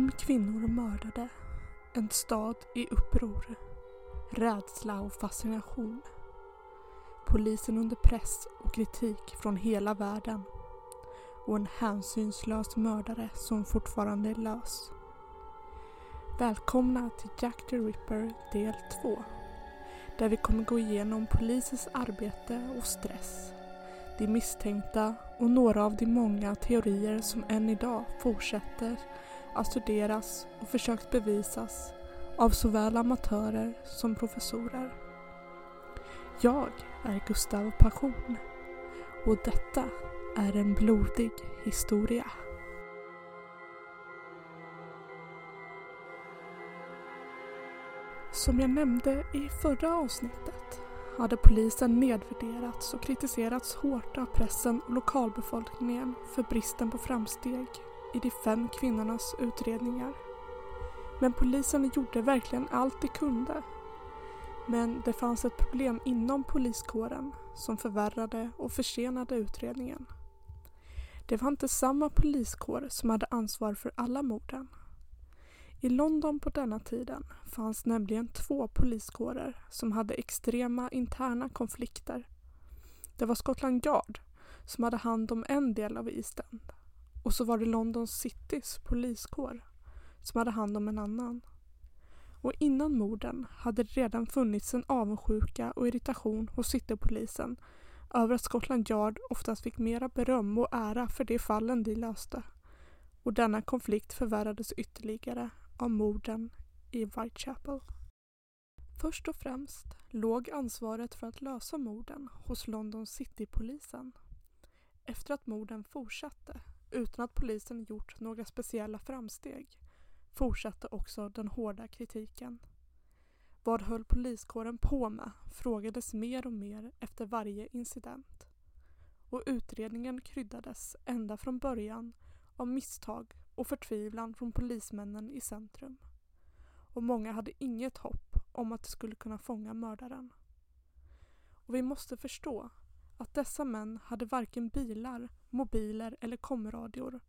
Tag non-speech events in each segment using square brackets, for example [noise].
Fem kvinnor mördade. En stad i uppror. Rädsla och fascination. Polisen under press och kritik från hela världen. Och en hänsynslös mördare som fortfarande är lös. Välkomna till Jack the Ripper del 2. Där vi kommer gå igenom polisens arbete och stress. De misstänkta och några av de många teorier som än idag fortsätter att studeras och försökt bevisas av såväl amatörer som professorer. Jag är Gustav Passion och detta är en blodig historia. Som jag nämnde i förra avsnittet hade polisen nedvärderats och kritiserats hårt av pressen och lokalbefolkningen för bristen på framsteg i de fem kvinnornas utredningar. Men polisen gjorde verkligen allt de kunde. Men det fanns ett problem inom poliskåren som förvärrade och försenade utredningen. Det var inte samma poliskår som hade ansvar för alla morden. I London på denna tiden fanns nämligen två poliskårer som hade extrema interna konflikter. Det var Scotland Yard som hade hand om en del av East End och så var det London Citys poliskår som hade hand om en annan. Och innan morden hade det redan funnits en avundsjuka och irritation hos Citypolisen över att Scotland Yard oftast fick mera beröm och ära för de fallen de löste. Och denna konflikt förvärrades ytterligare av morden i Whitechapel. Först och främst låg ansvaret för att lösa morden hos London City-polisen. Efter att morden fortsatte utan att polisen gjort några speciella framsteg fortsatte också den hårda kritiken. Vad höll poliskåren på med frågades mer och mer efter varje incident. Och utredningen kryddades ända från början av misstag och förtvivlan från polismännen i centrum. Och många hade inget hopp om att de skulle kunna fånga mördaren. Och vi måste förstå att dessa män hade varken bilar, mobiler eller komradior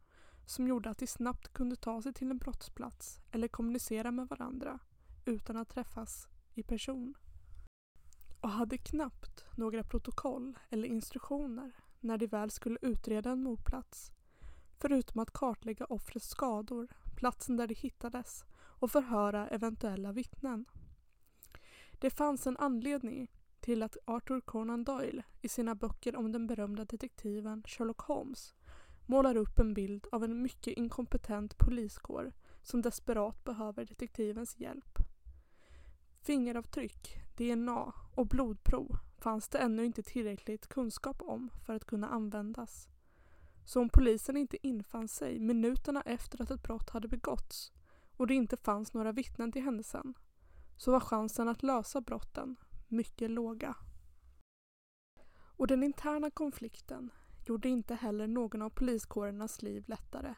som gjorde att de snabbt kunde ta sig till en brottsplats eller kommunicera med varandra utan att träffas i person. Och hade knappt några protokoll eller instruktioner när de väl skulle utreda en mordplats. Förutom att kartlägga offrets skador, platsen där de hittades och förhöra eventuella vittnen. Det fanns en anledning till att Arthur Conan Doyle i sina böcker om den berömda detektiven Sherlock Holmes målar upp en bild av en mycket inkompetent poliskår som desperat behöver detektivens hjälp. Fingeravtryck, DNA och blodprov fanns det ännu inte tillräckligt kunskap om för att kunna användas. Så om polisen inte infann sig minuterna efter att ett brott hade begåtts och det inte fanns några vittnen till händelsen så var chansen att lösa brotten mycket låga. Och den interna konflikten gjorde inte heller någon av poliskårernas liv lättare.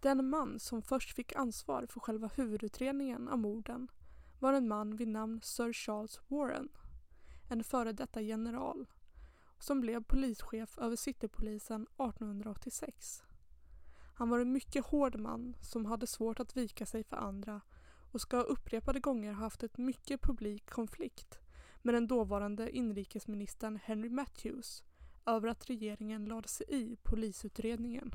Den man som först fick ansvar för själva huvudutredningen av morden var en man vid namn Sir Charles Warren, en före detta general som blev polischef över Citypolisen 1886. Han var en mycket hård man som hade svårt att vika sig för andra och ska upprepade gånger ha haft ett mycket publik konflikt med den dåvarande inrikesministern Henry Matthews över att regeringen lade sig i polisutredningen.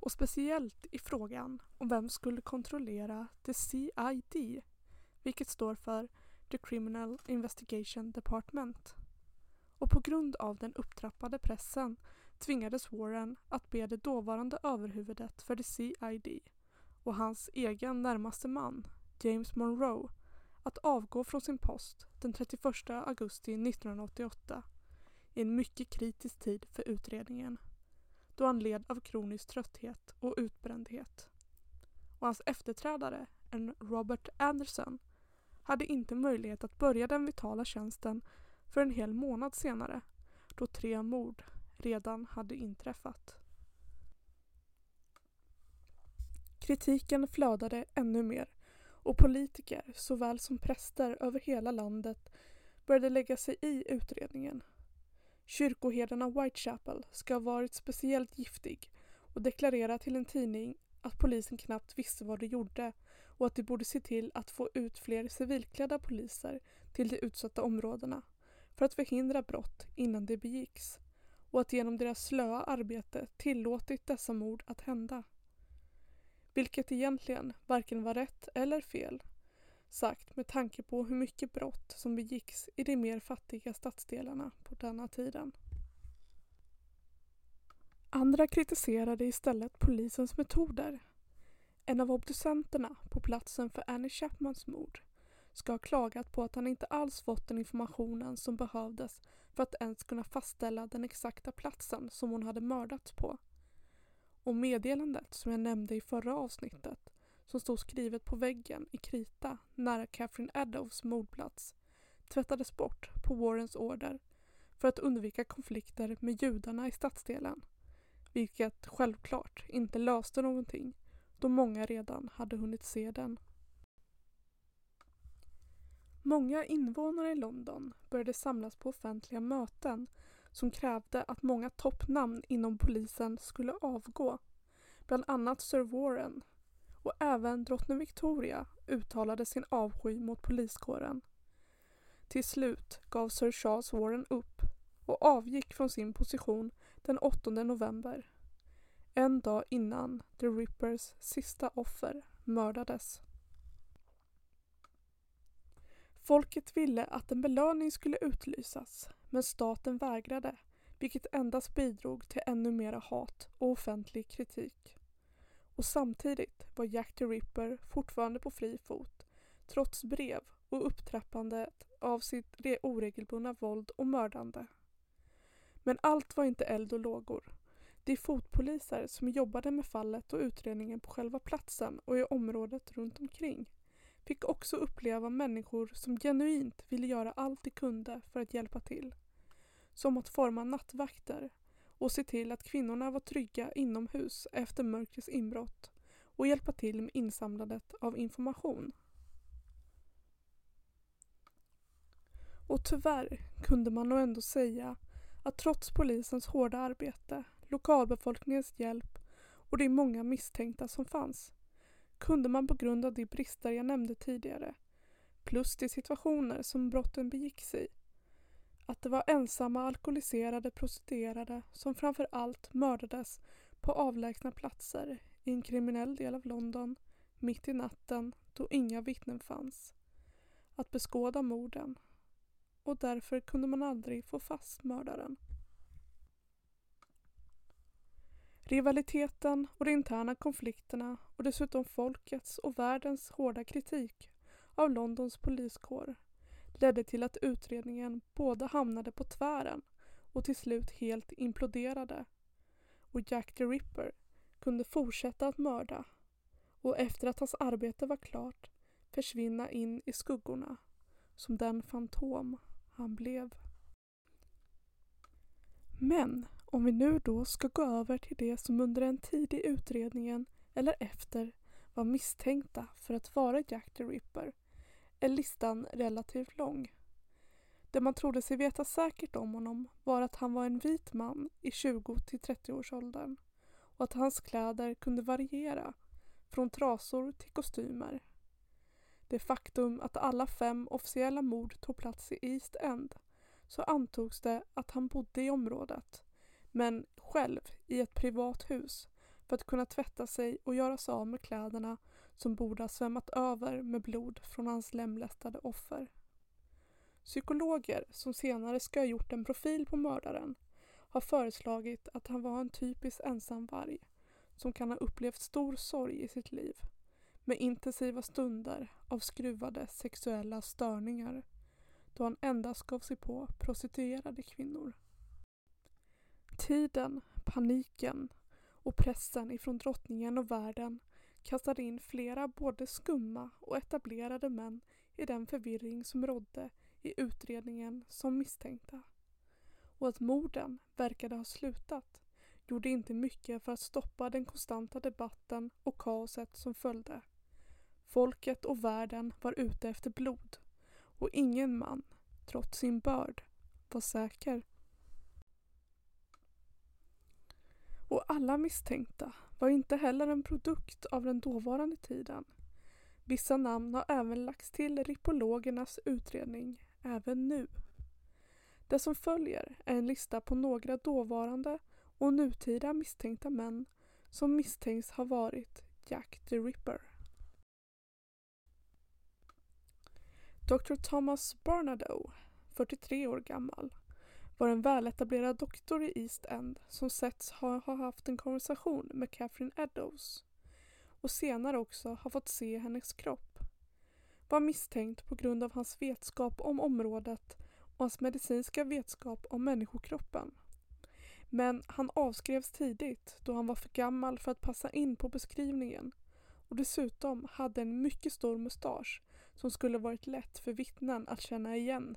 Och speciellt i frågan om vem skulle kontrollera the CID, vilket står för The Criminal Investigation Department. Och på grund av den upptrappade pressen tvingades Warren att be det dåvarande överhuvudet för the CID och hans egen närmaste man, James Monroe, att avgå från sin post den 31 augusti 1988 i en mycket kritisk tid för utredningen då han led av kronisk trötthet och utbrändhet. Och hans efterträdare, en Robert Anderson, hade inte möjlighet att börja den vitala tjänsten för en hel månad senare då tre mord redan hade inträffat. Kritiken flödade ännu mer och politiker såväl som präster över hela landet började lägga sig i utredningen. Kyrkoherden av Whitechapel ska ha varit speciellt giftig och deklarera till en tidning att polisen knappt visste vad de gjorde och att de borde se till att få ut fler civilklädda poliser till de utsatta områdena för att förhindra brott innan de begicks och att genom deras slöa arbete tillåtit dessa mord att hända. Vilket egentligen varken var rätt eller fel sagt med tanke på hur mycket brott som begicks i de mer fattiga stadsdelarna på denna tiden. Andra kritiserade istället polisens metoder. En av obducenterna på platsen för Annie Chapmans mord ska ha klagat på att han inte alls fått den informationen som behövdes för att ens kunna fastställa den exakta platsen som hon hade mördats på. Och meddelandet som jag nämnde i förra avsnittet som stod skrivet på väggen i krita nära Catherine Adolfs mordplats tvättades bort på Warrens order för att undvika konflikter med judarna i stadsdelen. Vilket självklart inte löste någonting då många redan hade hunnit se den. Många invånare i London började samlas på offentliga möten som krävde att många toppnamn inom polisen skulle avgå. Bland annat Sir Warren och även drottning Victoria uttalade sin avsky mot poliskåren. Till slut gav Sir Charles Warren upp och avgick från sin position den 8 november. En dag innan The Rippers sista offer mördades. Folket ville att en belöning skulle utlysas men staten vägrade vilket endast bidrog till ännu mera hat och offentlig kritik. Och samtidigt var Jack the Ripper fortfarande på fri fot trots brev och upptrappandet av sitt oregelbundna våld och mördande. Men allt var inte eld och lågor. De fotpoliser som jobbade med fallet och utredningen på själva platsen och i området runt omkring fick också uppleva människor som genuint ville göra allt de kunde för att hjälpa till. Som att forma nattvakter och se till att kvinnorna var trygga inomhus efter mörkrets inbrott och hjälpa till med insamlandet av information. Och tyvärr kunde man nog ändå säga att trots polisens hårda arbete, lokalbefolkningens hjälp och de många misstänkta som fanns kunde man på grund av de brister jag nämnde tidigare plus de situationer som brotten begicks i att det var ensamma alkoholiserade prostituerade som framför allt mördades på avlägsna platser i en kriminell del av London mitt i natten då inga vittnen fanns. Att beskåda morden. Och därför kunde man aldrig få fast mördaren. Rivaliteten och de interna konflikterna och dessutom folkets och världens hårda kritik av Londons poliskår ledde till att utredningen både hamnade på tvären och till slut helt imploderade. Och Jack the Ripper kunde fortsätta att mörda och efter att hans arbete var klart försvinna in i skuggorna som den fantom han blev. Men om vi nu då ska gå över till det som under en tid i utredningen eller efter var misstänkta för att vara Jack the Ripper är listan relativt lång. Det man trodde sig veta säkert om honom var att han var en vit man i 20 till 30-årsåldern och att hans kläder kunde variera från trasor till kostymer. Det faktum att alla fem officiella mord tog plats i East End så antogs det att han bodde i området men själv i ett privat hus för att kunna tvätta sig och göra sig av med kläderna som borde ha svämmat över med blod från hans lemlästade offer. Psykologer som senare ska ha gjort en profil på mördaren har föreslagit att han var en typisk ensamvarg som kan ha upplevt stor sorg i sitt liv med intensiva stunder av skruvade sexuella störningar då han endast gav sig på prostituerade kvinnor. Tiden, paniken och pressen ifrån drottningen och världen kastade in flera både skumma och etablerade män i den förvirring som rådde i utredningen som misstänkta. Och att morden verkade ha slutat gjorde inte mycket för att stoppa den konstanta debatten och kaoset som följde. Folket och världen var ute efter blod och ingen man, trots sin börd, var säker. Och alla misstänkta var inte heller en produkt av den dåvarande tiden. Vissa namn har även lagts till ripologernas utredning även nu. Det som följer är en lista på några dåvarande och nutida misstänkta män som misstänks ha varit Jack the Ripper. Dr Thomas Barnardo, 43 år gammal, var en väletablerad doktor i East End som setts ha, ha haft en konversation med Catherine Eddowes och senare också har fått se hennes kropp. Var misstänkt på grund av hans vetskap om området och hans medicinska vetskap om människokroppen. Men han avskrevs tidigt då han var för gammal för att passa in på beskrivningen och dessutom hade en mycket stor mustasch som skulle varit lätt för vittnen att känna igen.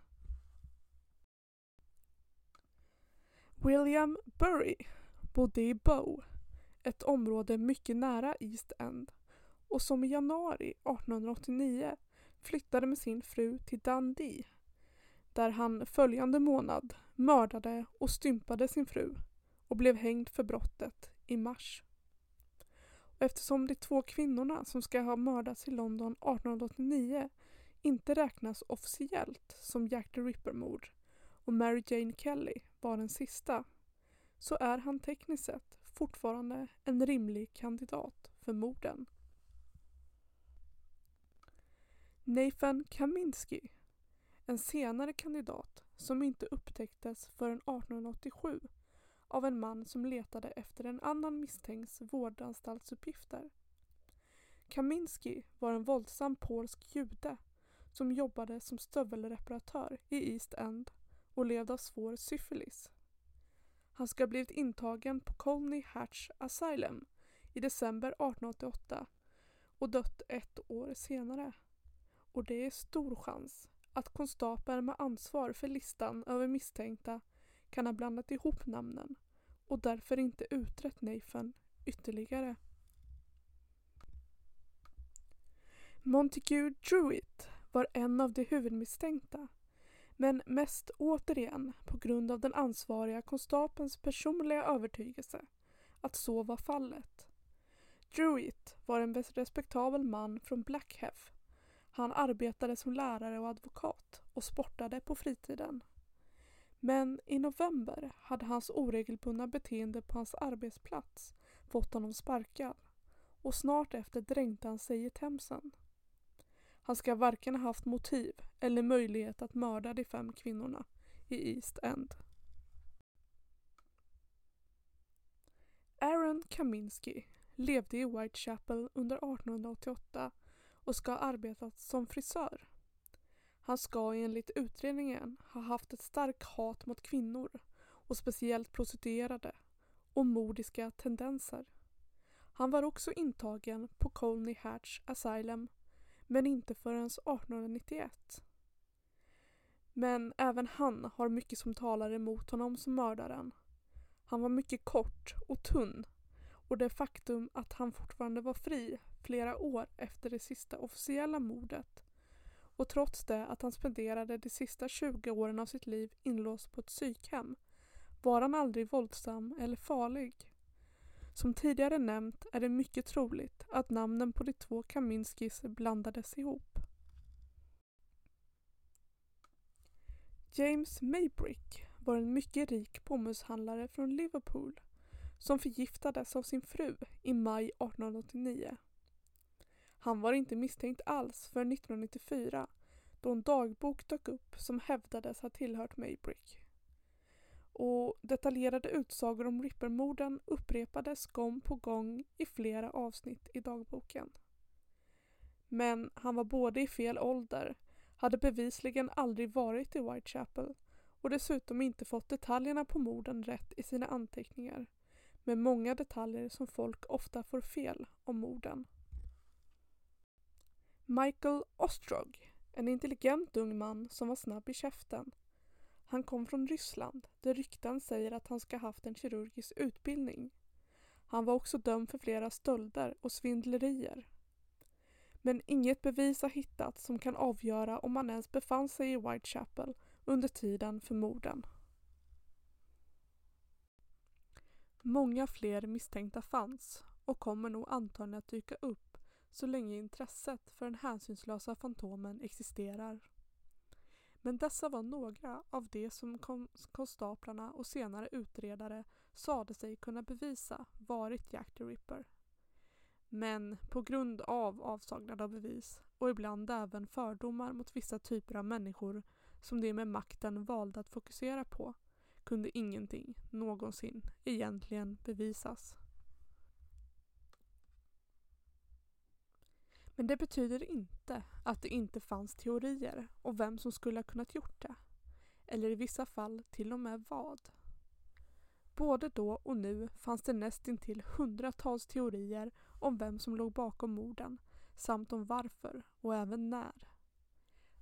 William Burry bodde i Bow, ett område mycket nära East End och som i januari 1889 flyttade med sin fru till Dundee där han följande månad mördade och stympade sin fru och blev hängd för brottet i mars. Och eftersom de två kvinnorna som ska ha mördats i London 1889 inte räknas officiellt som Jack the Ripper-mord och Mary Jane Kelly var den sista så är han tekniskt sett fortfarande en rimlig kandidat för morden. Nathan Kaminski, en senare kandidat som inte upptäcktes förrän 1887 av en man som letade efter en annan misstänkts vårdanstaltsuppgifter. Kaminski var en våldsam polsk jude som jobbade som stövelreparatör i East End och led av svår syfilis. Han ska ha blivit intagen på Colney Hatch Asylum i december 1888 och dött ett år senare. Och det är stor chans att konstapeln med ansvar för listan över misstänkta kan ha blandat ihop namnen och därför inte utrett Nathan ytterligare. Montague Druitt var en av de huvudmisstänkta men mest återigen på grund av den ansvariga konstapelns personliga övertygelse att så var fallet. Druitt var en respektabel man från Blackheath. Han arbetade som lärare och advokat och sportade på fritiden. Men i november hade hans oregelbundna beteende på hans arbetsplats fått honom sparkad och snart efter dränkte han sig i Themsen. Han ska varken ha haft motiv eller möjlighet att mörda de fem kvinnorna i East End. Aaron Kaminski levde i Whitechapel under 1888 och ska ha arbetat som frisör. Han ska enligt utredningen ha haft ett starkt hat mot kvinnor och speciellt prostituerade och mordiska tendenser. Han var också intagen på Colney Hatch Asylum men inte förrän 1891. Men även han har mycket som talar emot honom som mördaren. Han var mycket kort och tunn och det faktum att han fortfarande var fri flera år efter det sista officiella mordet och trots det att han spenderade de sista 20 åren av sitt liv inlåst på ett psykhem var han aldrig våldsam eller farlig. Som tidigare nämnt är det mycket troligt att namnen på de två Kaminskis blandades ihop. James Maybrick var en mycket rik bomullshandlare från Liverpool som förgiftades av sin fru i maj 1889. Han var inte misstänkt alls förrän 1994 då en dagbok dök upp som hävdades ha tillhört Maybrick och detaljerade utsagor om Rippermorden upprepades gång på gång i flera avsnitt i dagboken. Men han var både i fel ålder, hade bevisligen aldrig varit i Whitechapel och dessutom inte fått detaljerna på morden rätt i sina anteckningar med många detaljer som folk ofta får fel om morden. Michael Ostrog, en intelligent ung man som var snabb i käften han kom från Ryssland där rykten säger att han ska haft en kirurgisk utbildning. Han var också dömd för flera stölder och svindlerier. Men inget bevis har hittats som kan avgöra om han ens befann sig i Whitechapel under tiden för morden. Många fler misstänkta fanns och kommer nog antagligen att dyka upp så länge intresset för den hänsynslösa Fantomen existerar. Men dessa var några av de som konstaplarna och senare utredare sade sig kunna bevisa varit Jack the Ripper. Men på grund av avsaknad av bevis och ibland även fördomar mot vissa typer av människor som de med makten valde att fokusera på kunde ingenting någonsin egentligen bevisas. Men det betyder inte att det inte fanns teorier om vem som skulle ha kunnat gjort det. Eller i vissa fall till och med vad. Både då och nu fanns det nästintill hundratals teorier om vem som låg bakom morden samt om varför och även när.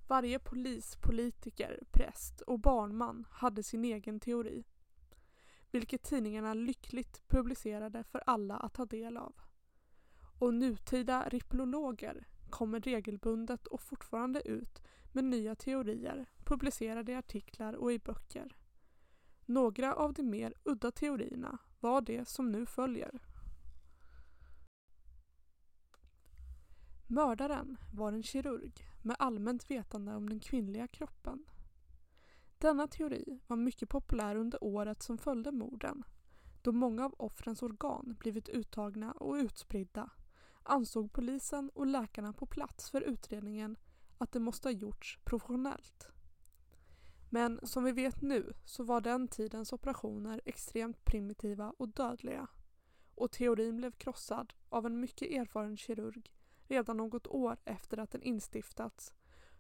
Varje polis, politiker, präst och barnman hade sin egen teori. Vilket tidningarna lyckligt publicerade för alla att ta del av. Och nutida ripplologer kommer regelbundet och fortfarande ut med nya teorier publicerade i artiklar och i böcker. Några av de mer udda teorierna var det som nu följer. Mördaren var en kirurg med allmänt vetande om den kvinnliga kroppen. Denna teori var mycket populär under året som följde morden då många av offrens organ blivit uttagna och utspridda ansåg polisen och läkarna på plats för utredningen att det måste ha gjorts professionellt. Men som vi vet nu så var den tidens operationer extremt primitiva och dödliga och teorin blev krossad av en mycket erfaren kirurg redan något år efter att den instiftats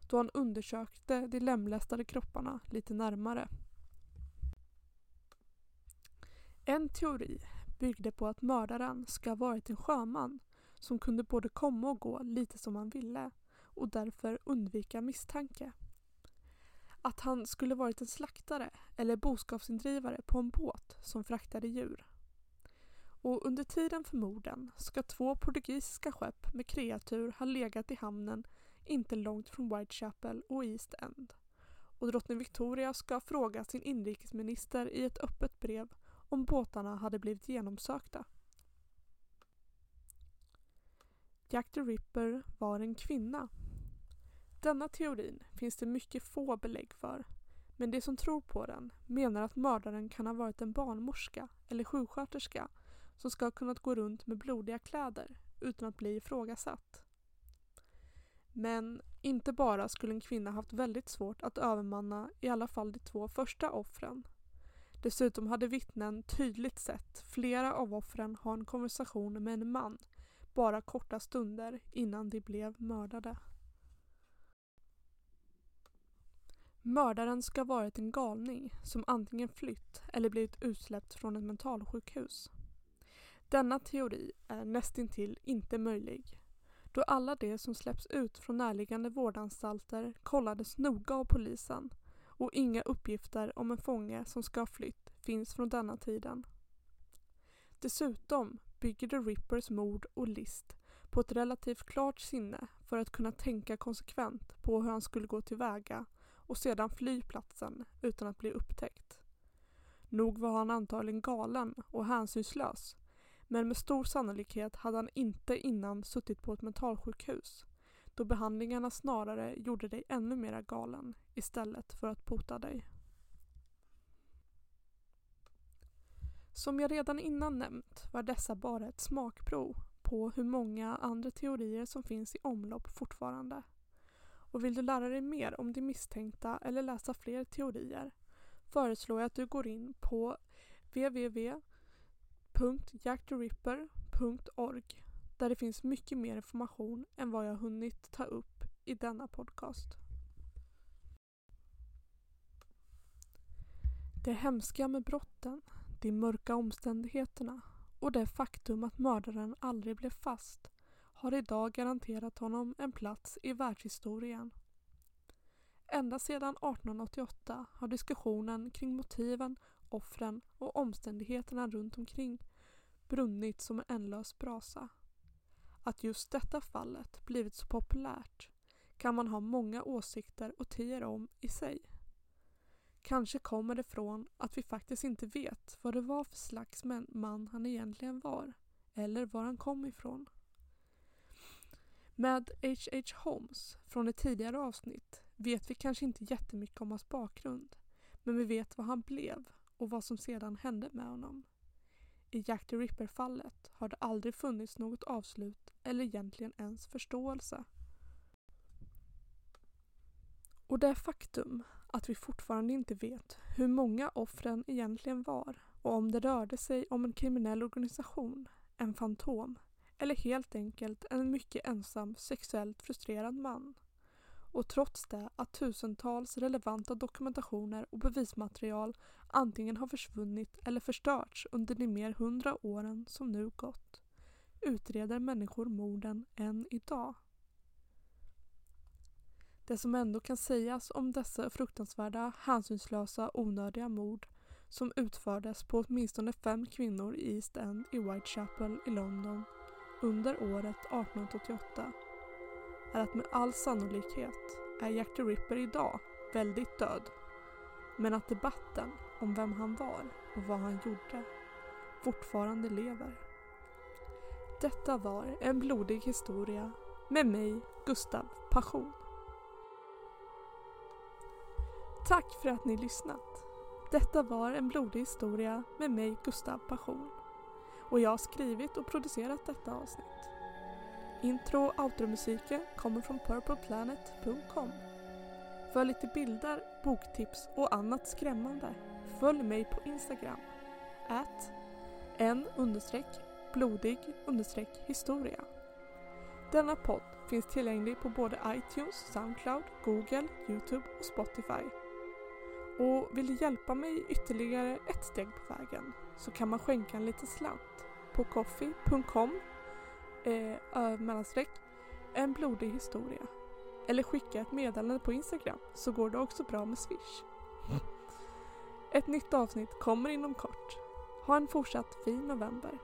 då han undersökte de lemlästade kropparna lite närmare. En teori byggde på att mördaren ska ha varit en sjöman som kunde både komma och gå lite som han ville och därför undvika misstanke. Att han skulle varit en slaktare eller boskapsindrivare på en båt som fraktade djur. Och under tiden för morden ska två portugisiska skepp med kreatur ha legat i hamnen inte långt från Whitechapel och East End. Och drottning Victoria ska fråga sin inrikesminister i ett öppet brev om båtarna hade blivit genomsökta. Jack the Ripper var en kvinna. Denna teorin finns det mycket få belägg för men de som tror på den menar att mördaren kan ha varit en barnmorska eller sjuksköterska som ska ha kunnat gå runt med blodiga kläder utan att bli ifrågasatt. Men inte bara skulle en kvinna haft väldigt svårt att övermanna i alla fall de två första offren. Dessutom hade vittnen tydligt sett flera av offren ha en konversation med en man bara korta stunder innan de blev mördade. Mördaren ska ha varit en galning som antingen flytt eller blivit utsläppt från ett mentalsjukhus. Denna teori är nästintill inte möjlig då alla de som släpps ut från närliggande vårdanstalter kollades noga av polisen och inga uppgifter om en fånge som ska ha flytt finns från denna tiden. Dessutom bygger The Rippers mord och list på ett relativt klart sinne för att kunna tänka konsekvent på hur han skulle gå tillväga och sedan fly platsen utan att bli upptäckt. Nog var han antagligen galen och hänsynslös men med stor sannolikhet hade han inte innan suttit på ett mentalsjukhus då behandlingarna snarare gjorde dig ännu mera galen istället för att bota dig. Som jag redan innan nämnt var dessa bara ett smakprov på hur många andra teorier som finns i omlopp fortfarande. Och vill du lära dig mer om de misstänkta eller läsa fler teorier föreslår jag att du går in på www.jacktheripper.org där det finns mycket mer information än vad jag hunnit ta upp i denna podcast. Det hemska med brotten de mörka omständigheterna och det faktum att mördaren aldrig blev fast har idag garanterat honom en plats i världshistorien. Ända sedan 1888 har diskussionen kring motiven, offren och omständigheterna runt omkring brunnit som en ändlös brasa. Att just detta fallet blivit så populärt kan man ha många åsikter och teorier om i sig. Kanske kommer det från att vi faktiskt inte vet vad det var för slags man han egentligen var eller var han kom ifrån. Med H.H. Holmes från ett tidigare avsnitt vet vi kanske inte jättemycket om hans bakgrund men vi vet vad han blev och vad som sedan hände med honom. I Jack the Ripper-fallet har det aldrig funnits något avslut eller egentligen ens förståelse. Och det faktum att vi fortfarande inte vet hur många offren egentligen var och om det rörde sig om en kriminell organisation, en fantom eller helt enkelt en mycket ensam sexuellt frustrerad man. Och trots det att tusentals relevanta dokumentationer och bevismaterial antingen har försvunnit eller förstörts under de mer hundra åren som nu gått utreder människor morden än idag. Det som ändå kan sägas om dessa fruktansvärda, hänsynslösa, onödiga mord som utfördes på åtminstone fem kvinnor i East End i Whitechapel i London under året 1888 är att med all sannolikhet är Jack the Ripper idag väldigt död. Men att debatten om vem han var och vad han gjorde fortfarande lever. Detta var en blodig historia med mig, Gustav Passion. Tack för att ni lyssnat. Detta var en blodig historia med mig, Gustav Passion. Och jag har skrivit och producerat detta avsnitt. Intro och outromusiken kommer från purpleplanet.com. För lite bilder, boktips och annat skrämmande, följ mig på Instagram. At en blodig historia. Denna podd finns tillgänglig på både iTunes, Soundcloud, Google, Youtube och Spotify. Och vill du hjälpa mig ytterligare ett steg på vägen så kan man skänka en liten slant på coffee.com eh, mellanstreck en blodig historia. Eller skicka ett meddelande på Instagram så går det också bra med Swish. [laughs] Ett nytt avsnitt kommer inom kort. Ha en fortsatt fin november.